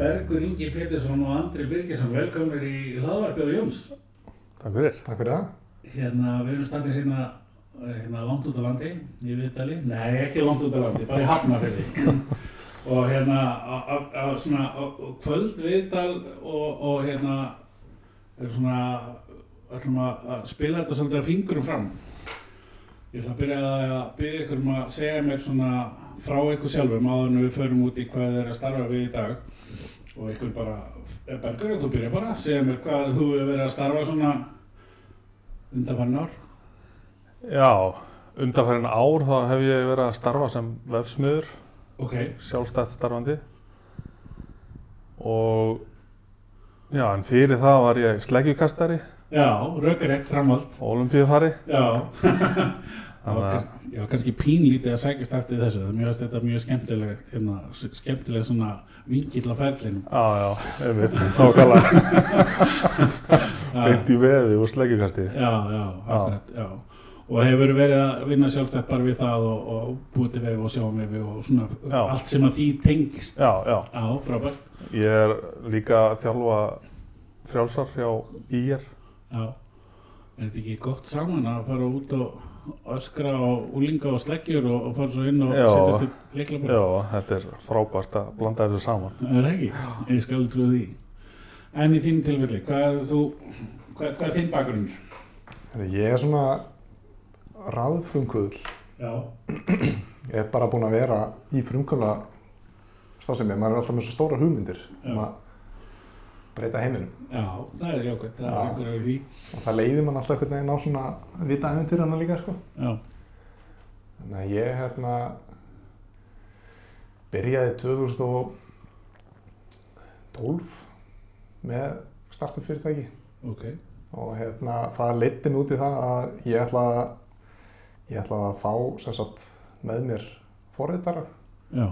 Bergur Ingi Pétursson og Andri Birgisson, velkomnir í hlaðvarpið á Jóns. Takk fyrir. Takk fyrir það. Hérna, við erum standið hérna, hérna langt út á landi, í Viðdali. Nei, ekki langt út á landi, bara í Hafnarfjörði. og hérna, á, svona á, kvöld Viðdal og, og hérna, er svona, ætlum að, að spila þetta svolítið að fingurum fram. Ég ætla að byrja að byrja ykkur um að segja mér svona frá ykkur sjálfum áður en við förum út í hvað er að starfa við í dag og ykkur bara, eh, Bergur, ef þú byrja bara, segja mér hvað þú hefur verið að starfa svona undanfarn ár. Já, undanfærin ár þá hef ég verið að starfa sem vefsmiður, Ok, sjálfstætt starfandi og já, en fyrir það var ég sleggjukastari já, raukarétt framhald, og olimpíufari. já. Þannig að, ég var kannski pínlítið að sækist eftir þessu, er mjög, þetta er mjög skemmtilegt, hérna, skemmtileg svona vingill á ferlinum. já, já, einmitt, nákvæmlega, beint í vefi úr sleggjukasti. Já, já, akkurat, já. Og hefur verið að vinna sjálfstætt bara við það og, og búið til vefi og sjáum vefi og svona Já. allt sem að því tengist. Já, já, Já, frábært. ég er líka að þjálfa frjálsar hjá IR. Já. Er þetta ekki gott saman að fara út og öskra á úlinga og sleggjur og, og fara svo inn og setjast upp leiklabur? Já, þetta er frábært að blanda þessu saman. Er það ekki? Ég skal trúi því. En í þínu tilfelli, hvað er þú, hvað, hvað er þinn bakgrunnur? Herri, Ég er svona raðfrumkvöðl. Já. Ég er bara búinn að vera í frumkvöðla stafsemi. Maður er alltaf með svo stóra hugmyndir Já. Breyta heiminum. Já, það er jákvæmt, það er Já. einhverju af því. Og það leiðir mann alltaf einhvern veginn á svona vita æfintýrana líka, sko. Já, Þannig að ég hérna byrjaði 2012 með startup fyrirtæki. ok. og hérna það leiddi mig út í það að ég ætlaði að ég ætlaði að fá sem sagt með mér forritara Já,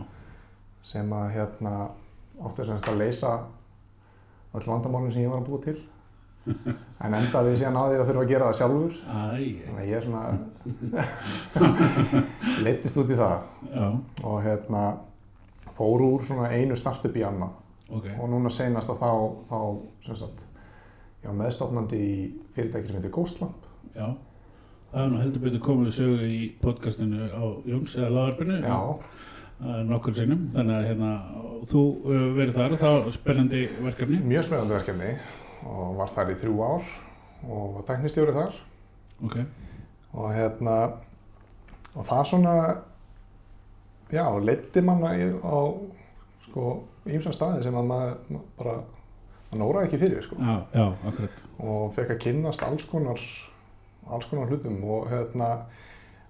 sem að hérna átti sem sagt að leysa öll vandamálinn sem ég var að búa til. En endaði síðan að því að þurfa að gera það sjálfur. Æ, þannig að ég er svona leittist út í það. Já, og hérna fór úr svona einu startup í annað. Ok. og núna seinast að þá, þá sem sagt ég var meðstofnandi í fyrirtæki sem heitir Ghostlamp. Já, það er nú heldur betur komið sögu í podcastinu á Jóns eða lagarpinu. Já, Nokkur sinnum, þannig að hérna, þú uh, verið þar og það var spennandi verkefni. mjög spennandi verkefni og var þar í þrjú ár og var teknistjóri þar Ok, og hérna og það svona já, leiddi manna í, á sko ímsa staði sem að maður ma- bara maður nóraði ekki fyrir sko já, já, akkurat. og fekk að kynnast alls konar alls konar hlutum og hérna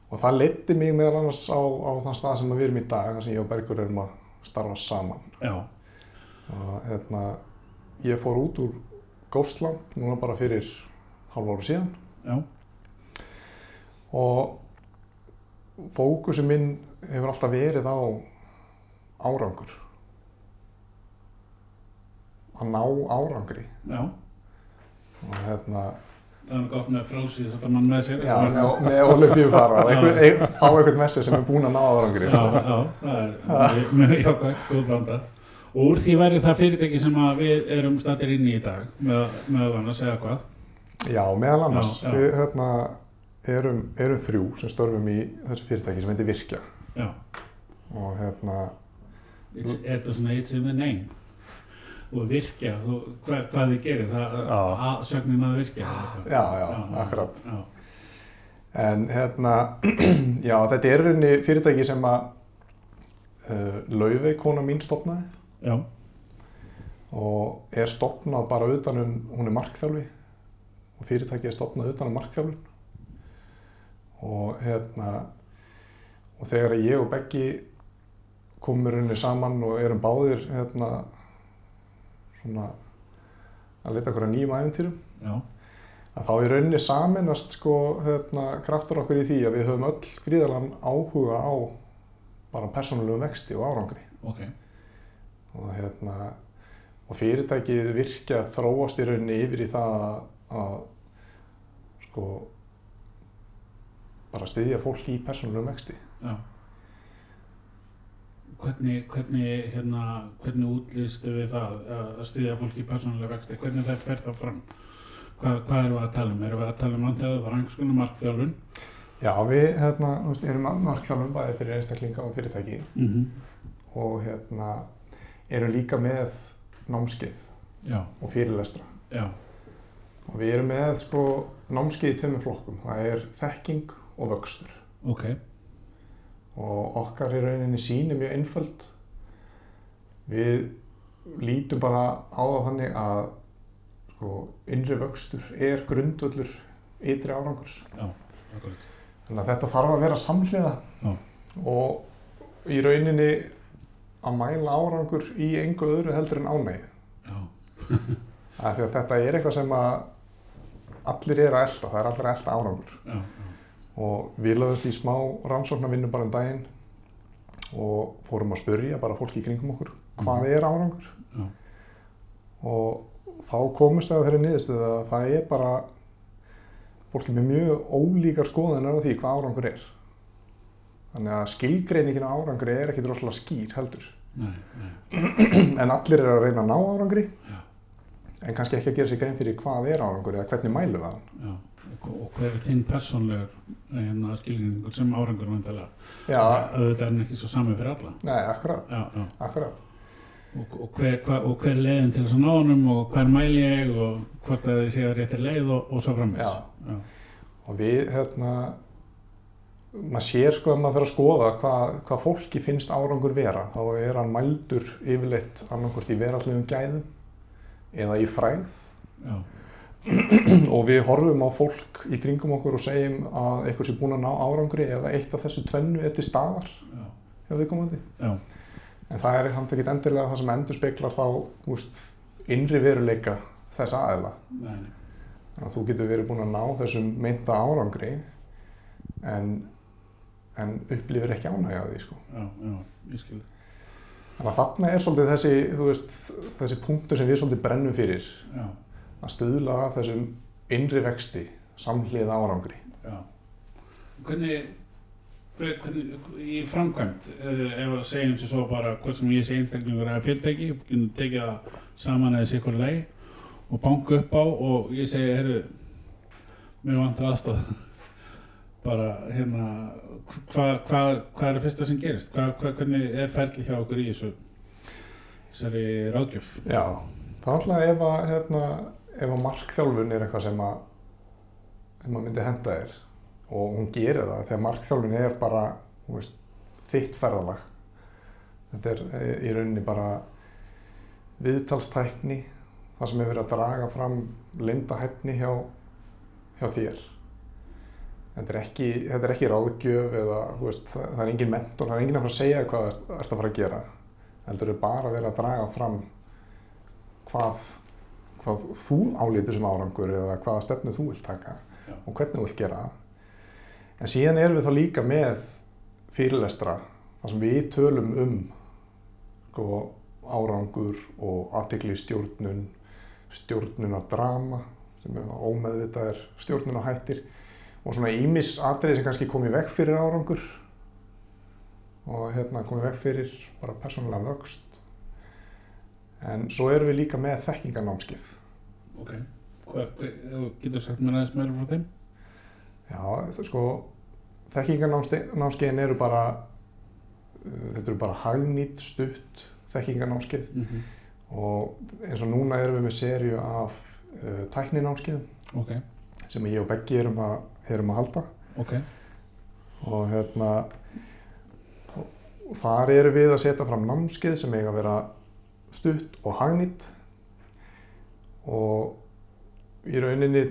og það leiddi mig meðal annars á, á þann stað sem við erum í dag þar sem ég og Bergur erum að starfa saman. Já, og hérna ég fór út úr Ghostlamp núna bara fyrir hálf ára síðan. Já, og fókusu minn hefur alltaf verið á árangur. Að ná árangri. Já. og hérna Það er gott með frálsið þetta mann með sér. já, með, með Olympíu fara fá einhvern messi sem er búinn að ná árangri Já, já, það er mjög- mjög jákvæmt, góð blanda. Og úr því væri það fyrirtæki sem við erum statir inn í í dag, með, meðal annars eða hvað. já, meðal annars Já, já. við hérna, erum, erum þrjú sem störfum í þessu fyrirtæki sem heitir Virkja Já, og hérna it's, svona it's in the name. Og virkja, þú, hva, hvað þið gerir, það, Já. að, sögnin að virkja. eitthvað. já, já, akkurat Já, En hérna, já, þetta er rauninni fyrirtæki sem að uh, Laufey, kona mín, stopnaði já, og er stopnað bara utan um, hún er markþjálfi og fyrirtæki er stopnað utan um markþjálfun og hérna, og þegar ég og Beggi komum rauninni saman og erum báðir hérna, svona að leta okkur að nýjum æfintýrum að þá í rauninni saminast sko hérna, kraftur okkur í því að við höfum öll gríðalan áhuga á bara persónulegu vexti og árangri. Ok, og hérna og fyrirtækið virkja þróast í rauninni yfir í það að, að sko bara styðja fólk í persónulegum vexti. Já. Hvernig, hvernig, hérna, hvernig útlýstu við það að styðja fólki í persónulega vexti, hvernig það fer það fram? Hvað, hvað erum við að tala um? Erum við að tala um vanþjóðu og einhvers konar markþjálfun? Já, við hérna, erum markþjálfum bæði fyrir einstaklinga og fyrirtæki Mm og hérna, erum líka með námskeið Já, og fyrirlestra. já, Og við erum með sko, námskeið í tveimur flokkum. Það er þekking og vöxtur. ok, Og okkar í rauninni sín er mjög einföld. Við lítum bara á það þannig að sko, innri vöxtur er grundvöllur ytri árangurs. akkurat. Þannig að þetta þarf að vera samhliða Já. og í rauninni að mæla árangur í engu öðru heldur en ánægju. Já, Af því að þetta er eitthvað sem að allir eru að elta, það er allir að elta árangur. já, já, Og við lögðumst í smá rannsóknarvinnu bara um daginn og fórum að spurja bara fólki í kringum okkur hvað er árangur. já, Og þá komust við að þeirri niðurstöðu að það er bara fólki með mjög ólíkar skoðanir á því hvað árangur er. Þannig að skilgreiningin á árangri er ekkit rosalega skýr heldur. nei, nei, En allir eru að reyna að ná árangri, já, en kannski ekki að gera sér grein fyrir hvað er árangur eða hvernig við hann. já. Og, hver er þinn persónlegur hérna, skilningur sem árangur vantilega? Já, Auðvitað er hann ekki svo sami fyrir alla. nei, akkurat, Já, já. akkurat. Og, og, hver, hva, og hver er leiðin til þess að ná honum og hver mæli ég og hvort að þið séu réttir leið og, og svo. Já, Og við, hérna, maður sér sko að maður fyrir að skoða hvað, hvað fólki finnst árangur vera. Þá er hann mældur yfirleitt annarkvort í verallegum gæðum eða í fræð. já, Og við horfum á fólk í kringum okkur og segjum að eitthvað sé búin að ná árangri eða eitt af þessu tvennu til staðar já, hjá viðkomandi. já, En það er hann ekkert endilega það sem endur speklar þá, veist, innri veruleika þess aðeila. að þú getur verið búin að ná þessum meinta árangri en, en upplifir ekki ánægja því, sko. já, já, ég skil. Þannig að þarna er svolítið þessi, veist, þessi punktur sem við svolítið brennum fyrir Já, að stuðla að þessum innri vexti samhlið árangri. já. Hvernig, hver- hvernig í framkvæmt, eh, ef að segjum sér svo bara hvort sem ég sé einstaklingur eða fyrirtæki, getum tekið það saman eða sér hverju leið og banka upp á og ég segi, herru, mér vantar aðstoð. bara hérna, hvað hva, hva er það fyrsta sem gerist? Hva, hva, hvernig er ferli hjá okkur í þessu, þessari ráðgjöf? Já, er alltaf ef að, hérna, ef að markþjálfun er eitthvað sem að, sem að myndi henda þér og hún gerir það þegar markþjálfun er bara, veist, þitt ferðalag. Þetta er eh, í rauninni bara viðtalstækni, það sem er verið að draga fram linda hæfni hjá, hjá þér. Þetta er ekki, þetta er ekki ráðgjöf eða, veist, það, er engin mentor, það er engin að fara að segja hvað það ert að fara að gera. Heldur er bara verið að draga fram hvað, hvað þú álítur sem árangur eða hvaða stefnu þú vilt taka Já. og hvernig þú vilt gera það. En síðan erum við þá líka með fyrirlestra þar sem við tölum um sko, árangur og aðtekli stjórnun, stjórnunar drama sem er ómeðvitaðir stjórnunarhættir og svona ímis atriði sem kannski komið vekk fyrir árangur og hérna komið vekk fyrir bara persónulega vöxt en svo erum við líka með þekkingarnámskið Ok, getur sagt mér aðeins meira frá þeim? Já, það sko, þekkingarnámskeiðin eru bara, uh, þetta eru bara hagnýtt stutt þekkingarnámskeið. Mm -hmm. og eins og núna erum við með serju af uh, tækninámskeiðum Ok, sem ég og Beggi erum erum að halda. Ok, og hérna, þar erum við að setja fram námskeið sem eiga að vera stutt og hagnýtt og í rauninni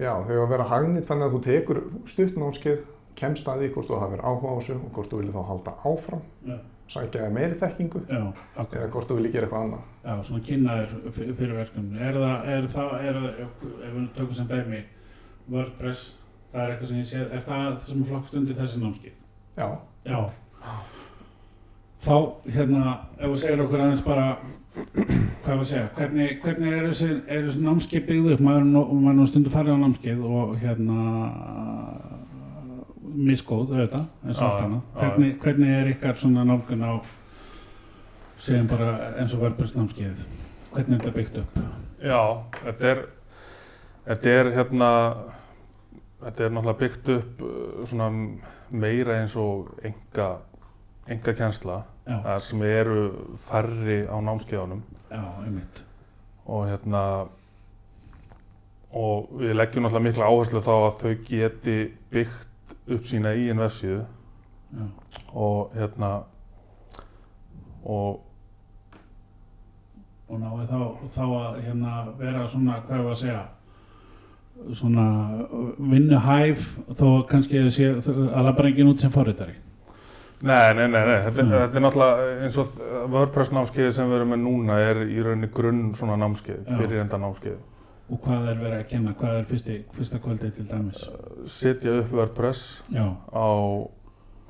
já, þau að vera hagnýtt þannig að þú tekur stutt námskeið kemst að því hvort þú hafa verið áhuga á þessu og hvort þú viljið þá halda áfram já, sækja meiri þekkingu já, eða hvort þú viljið gera eitthvað annað Já, svona kynnaðir fyr- fyrir verkefni. Er það, er það, er það, ef við tökum sem dæmi, WordPress, það er eitthvað sem ég sé, er það það sem flokkst undir þessi námskið? Já, Já. Þá, hérna, ef þú segir okkur aðeins bara, hvað var að segja, hvernig, hvernig er þessi, er þessi námskeið byggð upp? Maður, er nú- stundu farið á námskeið og hérna, misgóð auðvitað, eins og allt annað. Hvernig, hvernig er ykkar svona nálgun á, segjum bara eins og námskeiðið? Hvernig er þetta byggt upp? Já, þetta er, þetta er hérna, þetta er náttúrulega byggt upp uh, svona meira eins og enga, enga kjensla, Já, þar sem eru færri á einmitt. og hérna, og við leggjum náttúrulega mikla áherslu þá að þau geti byggt upp sína eigin vefsíðu Já, og hérna, og og náðu þá, þá að hérna vera svona, hvað er að segja, svona vinnuhæf þó kannski að sé að labba enginn út sem forritari. Nei, nei, nei, nei. Þetta, Mm. þetta er náttúrulega eins og WordPress námskeiði sem við erum með núna er í rauninni grunn svona námskeið, byrjenda námskeið. Og hvað er verið að kenna, hvað er fyrsti, fyrsta kvöldið til dæmis? Setja upp WordPress Já, á,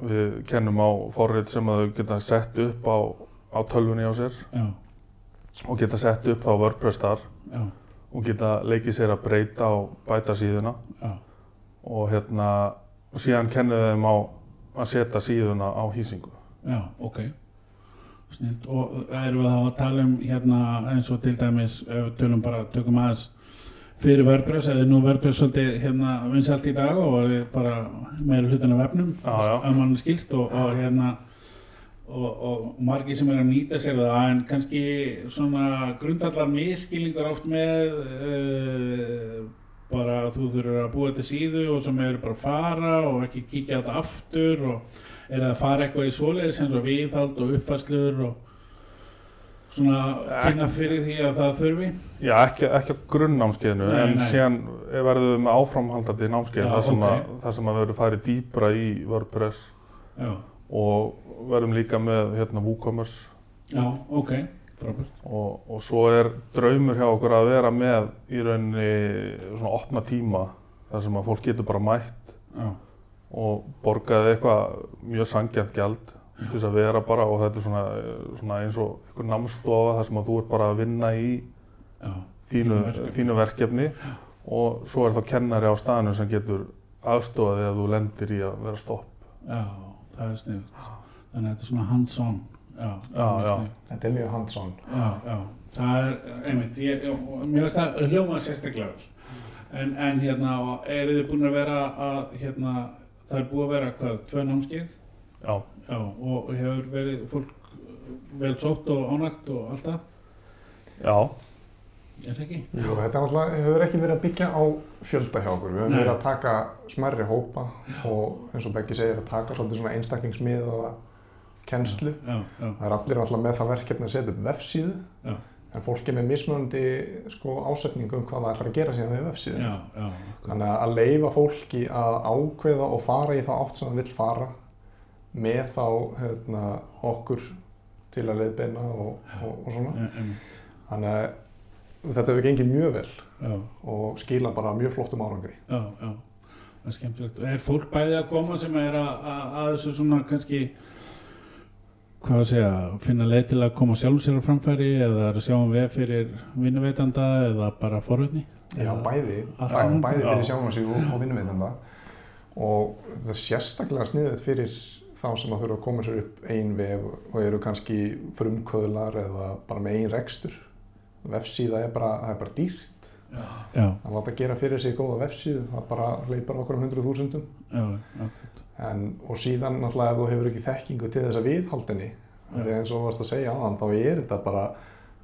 við kennum á forrit sem þau geta sett upp á, á tölvunni á sér já, og geta sett upp þá WordPress þar já, og geta leikið sér að breyta og bæta síðuna já, og hérna, síðan kennum við þeim á að setja síðuna á hýsingu. já, ok. Snilt. Og erum við þá að tala um hérna eins og til dæmis, tölum bara, tökum aðeins fyrir WordPress, eða nú WordPress svolítið hérna vinsalt í dag og er bara meira hlutin af já. að mann skilst og, og hérna og, og margir sem er að nýta sér það en kannski svona grundallar miskilningur oft með uh, bara þú þurfur að búa þetta síðu og sem eru bara að fara og ekki kíkja þetta aftur og er að fara eitthvað í svoleiðis eins og viðhald og uppfæslur og svona kynna fyrir því að það þurfi Já, ekki, ekki á grunnnámskeiðinu, Nei, en nei. síðan verðum við með áframhaldandi námskeið, Já, þar sem, ok. að, þar sem að við verðum farið dýpra í WordPress já, og verðum líka með hérna, WooCommerce já, ok, og, og svo er draumur hjá okkur að vera með í rauninni svona opna tíma þar sem að fólk getur bara mætt já, og borgaði eitthvað mjög sangjant gjald til þess að vera bara og þetta er svona, svona eins og einhver námstofa þar sem að þú ert bara að vinna í já, þínu, verkefni. þínu verkefni og svo er þá kennari á staðinu sem getur aðstofað ef þú lendir í að vera stopp. já, það er sniðut þannig að þetta er svona hands-on já, Já, já. Þetta er mjög hands-on. Já, já, það er, einmitt, ég, mér finnst það hljóma sérstaklega vel. En, en hérna, eru þið búin að vera að, hérna, það er búið að vera hvað, tvö námskeið? Já, Já, og hefur verið fólk vel sótt og ánægt og allt það, já, er það ekki? Jú, þetta náttúrulega, hefur ekki verið að byggja á fjölda hjá okkur. Við höfum verið að taka smerri hópa og eins og Beggi segir að taka svolítið svona einstaklingsmiðaða kennslu. Já, já, Það er allir náttúrulega með það verkefni að setja upp vefsíðu en fólk er með mismunandi sko, ásetningu um hvað það ætlar að gera síðan við akkurat. Þannig að leifa fólki að ákveða og fara í þá átt sem það vill fara með þá hérna, okkur til að leiðbeina og, og, og svona. Þannig að þetta hefur gengið mjög vel já, og skila bara mjög flottum árangri. já, já, það er skemmtilegt. Er fólk bæði að koma sem er að, að, að þessu svona kannski, hvað að segja, finna leið til að koma sjálf sér á framfæri eða að sjá um veð fyrir vinnuveitanda eða bara forvitni? Já, bæði, bæði Já. fyrir sjálfan sig og, og vinnuveitanda og það er sérstaklega sniðið fyrir þá sem að þurfa að koma sér upp ein vef og eru kannski frumkvöðlar eða bara með ein rekstur. Vefsíða er bara, það er bara dýrt. Já, Að láta gera fyrir sig góða vefsíðu, það bara hleypar okkur um hundruð þúsundum. já, akkurat. En, og síðan náttúrulega ef þú hefur ekki þekkingu til þess að viðhaldinni, því eins og þú varst að segja aðan, þá er þetta bara,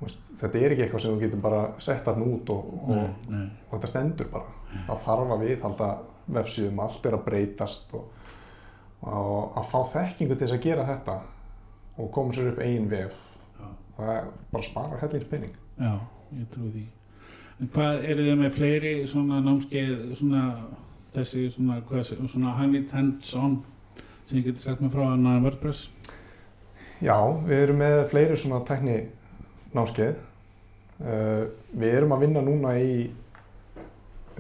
veist, þetta er ekki eitthvað sem þú getur bara sett hann út og, og, Nei, nei, og þetta stendur bara. Það þarf að viðhalda vefsíðum, allt er að breytast og, og að fá þekkingu til þess að gera þetta og koma sér upp eigin vef, já, það bara sparar hellingspenning. já, ég trúi því. En hvað eru þið með fleiri svona námskeið, svona þessi svona, svona handy hands-on sem ég geti sagt mér frá annan WordPress? Já, við erum með fleiri svona tækni námskeið. Uh, við erum að vinna núna í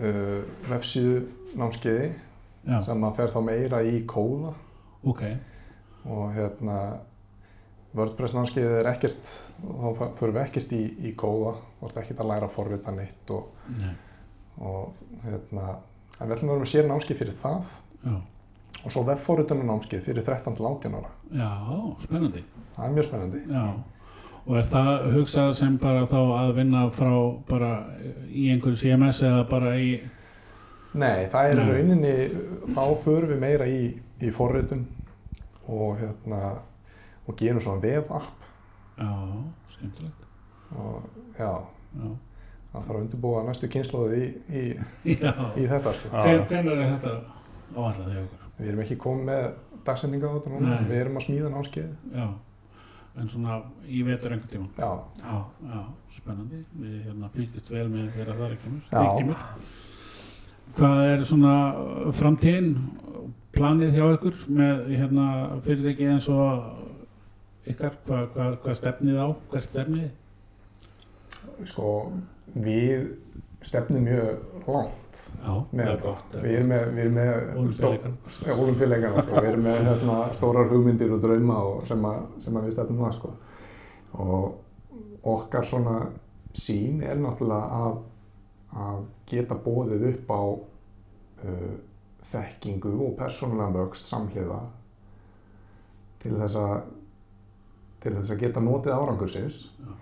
uh, vefsíðu námskeiði Já, sem að fer þá meira í kóða. Ok, og hérna WordPress námskeiðið er ekkert, þá förum við ekkert í, í kóða, þú ert ekkert að læra að forrita neitt og, nei, og hérna, en við ætlum að vera með sér námskeið fyrir það já, og svo vefforritunanámskeið fyrir 13 til 18 ára. Já, spennandi. Það er mjög spennandi. Já. Og er það hugsað sem bara þá að vinna frá bara í einhverju CMS eða bara í, Nei, það er Nei. rauninni, þá förum við meira í, í forritun og, hérna, og gerum svona vef-app já, skemmtilegt. og já, Já. Það þarf að undirbúa næstu kynnslóði í, í, í þetta. Sko. Hvenær er þetta áallað þig okkur? Við erum ekki komið með dagsendinga á þetta núna, við erum að smíða námskeið. Já. En svona í vetur einhvern tíma. Já, Já, já, spennandi. Við hérna fylgjast vel með þegar það er kemur. Já. Þig kemur. Hvað er svona framtíðin, planið hjá ykkur með hérna fyrirtæki eins og ykkar, hvað, hvað, hvað stefnið á, hvað stefnið? sko, við stefnum mjög langt Já, með er þetta. gott. Við erum með, við erum með. Ólimpíuleikana, sko. við erum með hérna, stórar hugmyndir og drauma og sem, að, sem að við stefnum það sko. og okkar svona sín er náttúrulega að, að geta bóðið upp á uh, þekkingu og persónulega vöxt samhliða til þess að til þess að geta notið árangursins Já.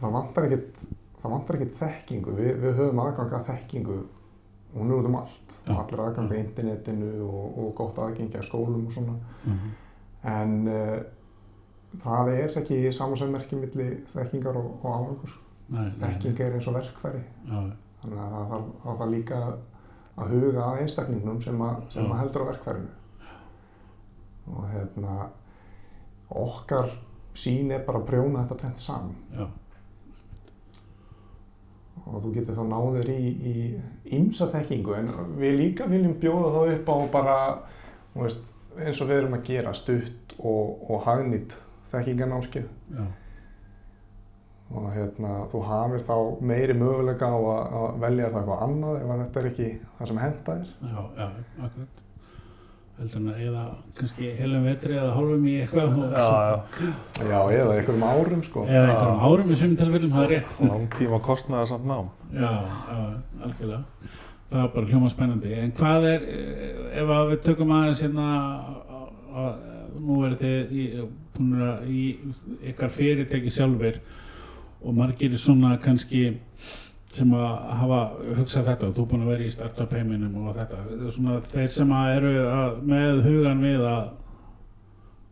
Það vantar ekkit það vantar ekkit þekkingu. Við, við höfum aðgang að þekkingu. Hún er út um allt. Já. allir aðgang að internetinu og, og gott aðgengi að skólum og svona. Mhm. en uh, það er ekki samansæðmerki milli þekkingar og, og Nei, nei, þekking er eins og verkfæri. Já, þannig að það þarf, líka að huga að einstaklingnum sem, að, sem að heldur á verkfærinu. Og hérna okkar sín er bara að prjóna þetta tvent saman og þú getur þá náður í, í ymsa þekkingu en við líka viljum bjóða þá upp á bara veist, eins og við erum að gera stutt og, og hagnýtt þekkinganámskeið já, og hérna, þú hafir þá meiri möguleika á að, að velja það eitthvað annað ef þetta er ekki það sem henda þér. Já, já, akkurat. Heldur hann að eða kannski heilum vetri eða hálfum í eitthvað og Já, já, Já, eða einhverjum árum sko. eða einhverjum árum í sumum tilfellum, það er rétt. langtíma kostnaðar samt nám. Já, já, algjörlega. Það er bara hljóma spennandi. En hvað er, eh, ef að við tökum aðeins hérna, að, að, nú eru þið í, í ykkar fyrirtæki sjálfur og margir svona kannski sem að hafa hugsað þetta og þú búin að vera í startup heiminum og þetta. Er Svona þeir sem að eru að, með hugan við að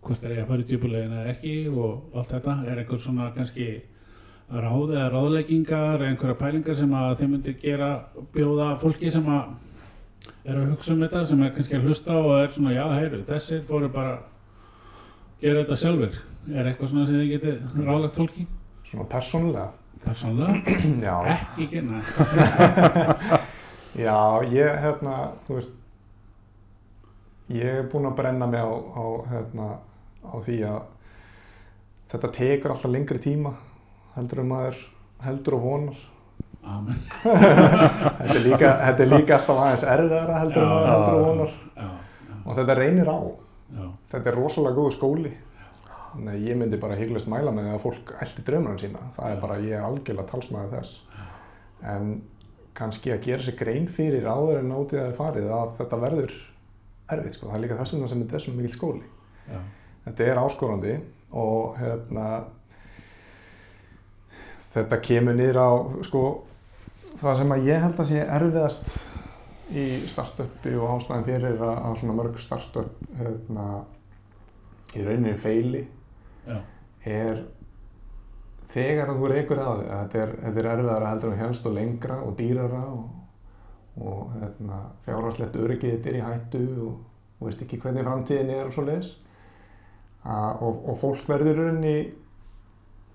hvort þeir eiga að fara í djúpulegin eða ekki og allt þetta, er einhver svona kannski ráð eða ráðleggingar eða einhverja pælingar sem að þeim myndir gera bjóða fólki sem að eru að hugsa um þetta sem er kannski að hlusta og er svona já, heyru, þessir fóru bara gera þetta sjálfur er eitthvað svona sem þið getið ráðlegt fólki Svona persónulega. Persónlega, Já, ekki gera já, ég, hérna, þú veist, ég er búinn að brenna mig á, á, hérna, á því að þetta tekur alltaf lengri tíma heldur um maður heldur og vonar. amen Þetta er líka, þetta er líka alltaf aðeins erfiðara heldur um maður heldur og vonar. já, já, Og þetta reynir á. já, Þetta er rosalega góð skóli. Nei, ég myndi bara hygglust mæla með að fólk eldi draumarinn sína. Það er bara, ég er algjörlega talsmaður þess. En kannski að gera sér grein fyrir áður en átið að er farið að þetta verður erfitt, sko. Það er líka þess vegna sem þetta er svona mikil skóli. já, Þetta er áskorandi og hérna, þetta kemur niður á, sko, það sem að ég held að sé erfiðast í startupi og ástæðan fyrir að, að svona mörg startup hérna, í rauninni feili já, er þegar að þú reykur að þig þetta er, þetta er erfiðara heldur en helst og lengra og dýrara og, og hérna, fjárháslegt öryggið þetta er í hættu og þú veist ekki hvernig framtíðin er og svo leis og, og fólk verður rauninni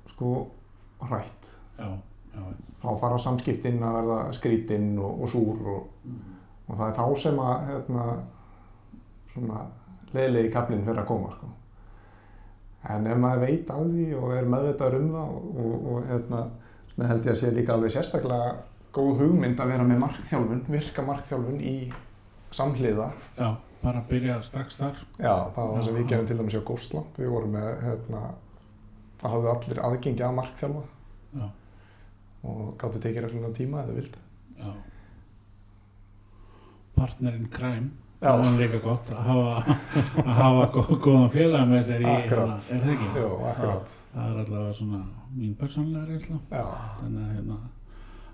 sko hrætt. Já, já, þá fara samskiptin að verða skrítinn og, og súr og, mm, og það er þá sem að hérna, svona leiðilegi kaplinn fyrir að koma sko. En ef maður veit af því og er meðvitaður um það og, og, og hérna, held ég að sé líka alveg sérstaklega góð hugmynd að vera með markþjálfun, virka markþjálfun í samhliða. Já, bara byrja strax þar. Já, það var það sem við gerum til dæmis á Ghostland við vorum með hérna, það hafðu allir aðgengi að markþjálfa. Já, og gáttu tekið reglulega tíma eða vildu. Já. Partnerinn crime Já. Það er líka gott að hafa, að hafa gó- góðan félag með sér í hérna, er það ekki? Jú, akkurat. Það er allavega svona mín persónlega reynsla þannig að hérna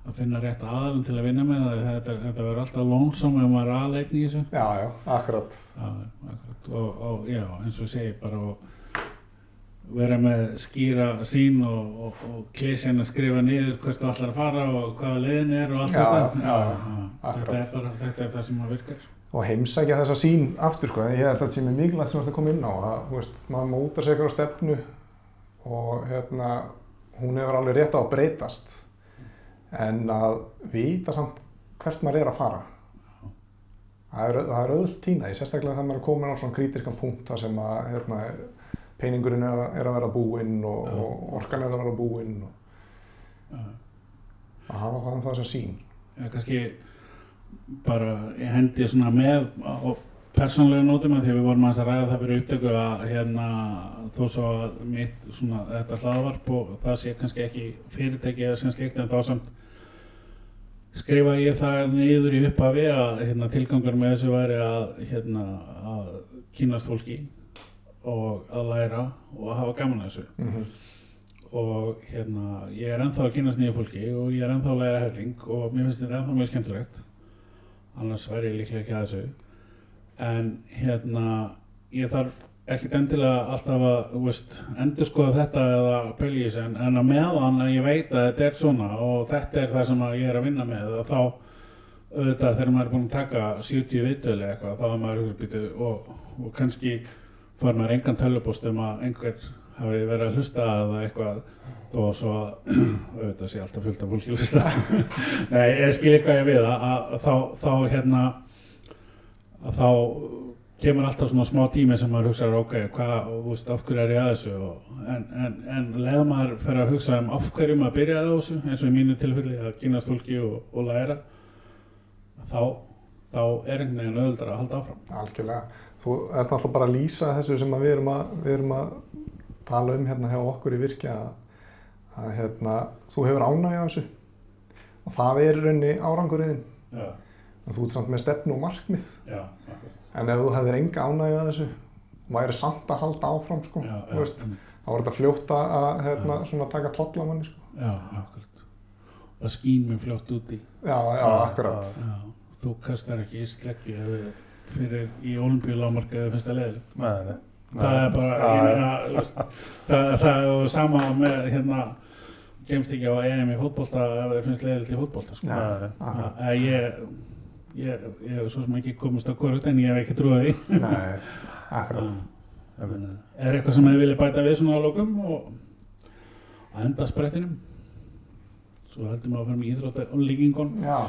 að finna rétt aðalum til að vinna með það þetta, þetta verður alltaf lónsam ef maður er aðleitn í þessu já, já, akkurat. Já, akkurat. Og, og já, eins og segi bara og vera með skýra sín og, og, og klísjan að skrifa niður hvert þú ætlar að fara og hvaða leiðin er og allt Já, þetta já, já, þetta, akkurat. er bara, þetta er það sem að virkar Og heimsækja þessa sín aftur, sko. Ég held að þetta sé mér mikilvægt sem þú ert að koma inn á. Að, þú veist, maður mótar sig eitthvað stefnu og hérna, hún hefur alveg rétt á að breytast. En að vita samt hvert maður er að fara. Það er, það er öll tína í, sérstaklega þegar maður er komin á svona krítiskan punkt þar sem að hérna, peningurinn er, að- er að vera búinn og, Já. og orkan er að vera búinn og Já. að hafa það um það sem sín. Já, kannski bara hendi svona með á persónlega nótum að því við vorum að ræða það fyrir upptöku að hérna þó svo að mitt svona þetta hlaðvarp og það sé kannski ekki fyrirtæki eða sem slíkt en þá samt skrifa ég það niður í upphafi að hérna, tilgangur með þessu væri að hérna að kynast fólki og að læra og að hafa gaman þessu. Mm og hérna, ég er ennþá að kynast nýju fólki og ég er ennþá að læra helling og mér finnst þetta ennþá mjög skemmtilegt annars væri ég líklega ekki að þessu. En hérna ég þarf ekkert endilega alltaf að veist, endur skoða þetta eða þessu en, en að meðan að ég veit að þetta er svona og þetta er það sem ég er að vinna með þá auðvitað þegar maður er búin að taka 70 viðtölu eitthvað þá er maður og, og kannski fær maður engan tölvupost um að einhver hafi verið að hlusta eða eitthvað þó svo að auðvitað sé alltaf fullt af fólki að hlusta. Nei, ég skil eitthvað ég við að, að þá, þá hérna að þá kemur alltaf svona smá tími sem maður hugsa ok, hvað, þú veist, af hverju er ég að þessu? Og, en, en, en leða maður fer að hugsa um af hverju maður byrjaði á þessu eins og í mínu tilfelli að kynast fólki og, og læra þá, þá er einhvern veginn auðvitað að halda áfram. Algjörlega. Þú ert alltaf bara að lýsa þessu sem við erum að, við erum að tala um hérna hjá okkur í virkja að, að hérna, þú hefur ánægja þessu og það er í rauninni áranguriðin Já, en þú ert samt með stefnu og markmið já, akkurat. en ef þú hefðir enga ánægja þessu væri samt að halda áfram sko, já, veist, þá er þetta fljóta að hérna, svona taka tolla manni sko. já, akkurat það skýn mér fljótt úti Já, já, akkurat. Já, þú kastar ekki í þið- fyrir í olimpíulámarka eða finnst það leiðilegt. Nei, nei. Það er bara, ég meina, það, það er sama með, hérna, kemst ekki á EM í fótbolta ef þið finnst leiðilegt í fótbolta, sko. Ég, ég, ég hef svo sem ekki komist á korrugt en ég hef ekki trúið því. Er eitthvað sem þið viljið bæta við svona á lokum og að enda sprettinum? Svo heldum við að fyrir með íþróttar og líkingun. Já,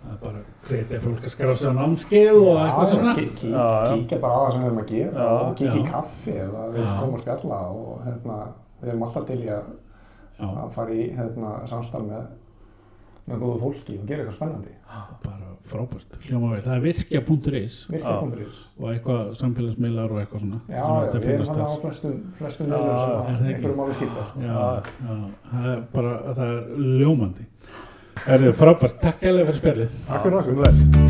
Það er bara hvetja fólk að skrá sig á námskeið og eitthvað svona. kí, kí, Já, já. kíkja bara á það sem við erum að gera Já, og kíkja í kaffi eða við erum koma að spjalla og hérna, við erum alltaf til í að, að fara í hérna, samstarf með, með góðu fólki og gera eitthvað spennandi. bara frábært, hljóma vel. Það er virkja.is Virka.is og eitthvað samfélagsmiðlar og eitthvað svona. Já, já, við erum finnast hann á flestum, flestum Já, miðlum sem er einhverjum máli skipta. Já, já, það er bara, það er ljómandi. Það er frábært, takk alveg fyrir spjallið. Takk fyrir okkur.